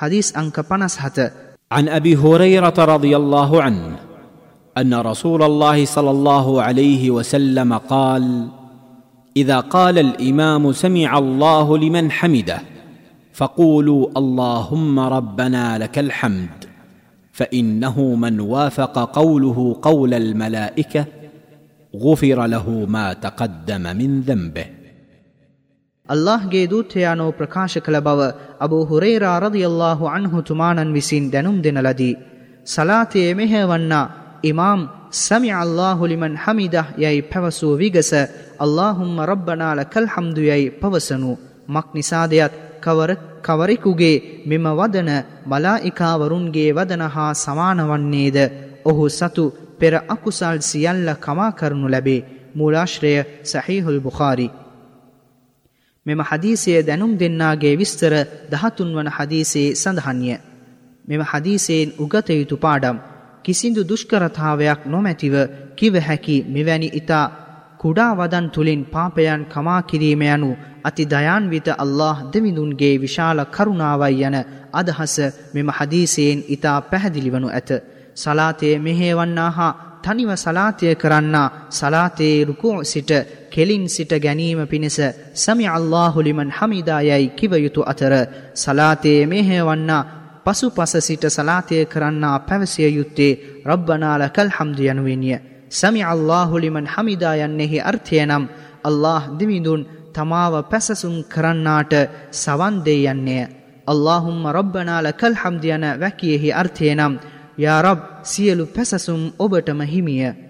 حديث أنك پنس هت عن أبي هريرة رضي الله عنه أن رسول الله صلى الله عليه وسلم قال إذا قال الإمام سمع الله لمن حمده فقولوا اللهم ربنا لك الحمد فإنه من وافق قوله قول الملائكة غفر له ما تقدم من ذنبه. අල්ලාහ්ගේ දූත්‍රයානෝ ප්‍රකාශ කළ බව අබූ හුරේරා රදියල්ලාහු අන්හු තුමාණන් විසින් දැනුම් දෙන ලදී. සලාතයේ මෙහෙවන්නා ඉමාම් සමි අල්ලාහු ලිමන් හමිදහ යයි පැවසූ විගස අල්ලාහුම්ම රබ්බනාල කල් හම්දු යයි පවසනු. මක් නිසාදයත් කවර කවරෙකුගේ මෙම වදන මලායිකාවරුන්ගේ වදන හා සමාන වන්නේද ඔහු සතු පෙර අකුසල් සියල්ල කමා කරනු ලැබේ. මූලාශ්‍රය සැහිහුල් බුඛාරි. මෙම හදීසය දැනුම් දෙන්නාගේ විස්තර දහතුන් වන හදීසේ සඳහන්ය. මෙම හදීසයෙන් උගත යුතු පාඩම් කිසිදු දුෂ්කරතාවයක් නොමැතිව කිව හැකි මෙවැනි ඉතා කුඩා වදන් තුළින් පාපයන් කමා කිරීම යනු අති දයාන්විත අල්له දෙවිඳුන්ගේ විශාල කරුණාවයි යන අදහස මෙම හදීසයෙන් ඉතා පැහැදිලි වනු ඇත. සලාතය මෙහේවන්නා හා තනිව සලාතය කරන්නා සලාතයේ රුකෝ සිට කෙලින් සිට ගැනීම පිණිස සමි අල්ලාහු ලිමන් හමිදායයි කිව යුතු අතර සලාතේ මෙහෙවන්නා පසු පස සිට සලාතය කරන්නා පැවසිය යුත්තේ රබ්බනාල කල් හම්දු යනුවෙනිය. සමි අල්ලාහු ලිමන් හමිදා යන්නෙහි අර්ථය නම් අල්له දිවිඳුන් තමාව පැසසුම් කරන්නාට සවන්දේ යන්නේය. අල්لهහුම්ම රබ්බනාල කල් හම්දයන වැකියෙහි අර්ථය නම් යා රබ් සියලු පැසසුම් ඔබටම හිමිය.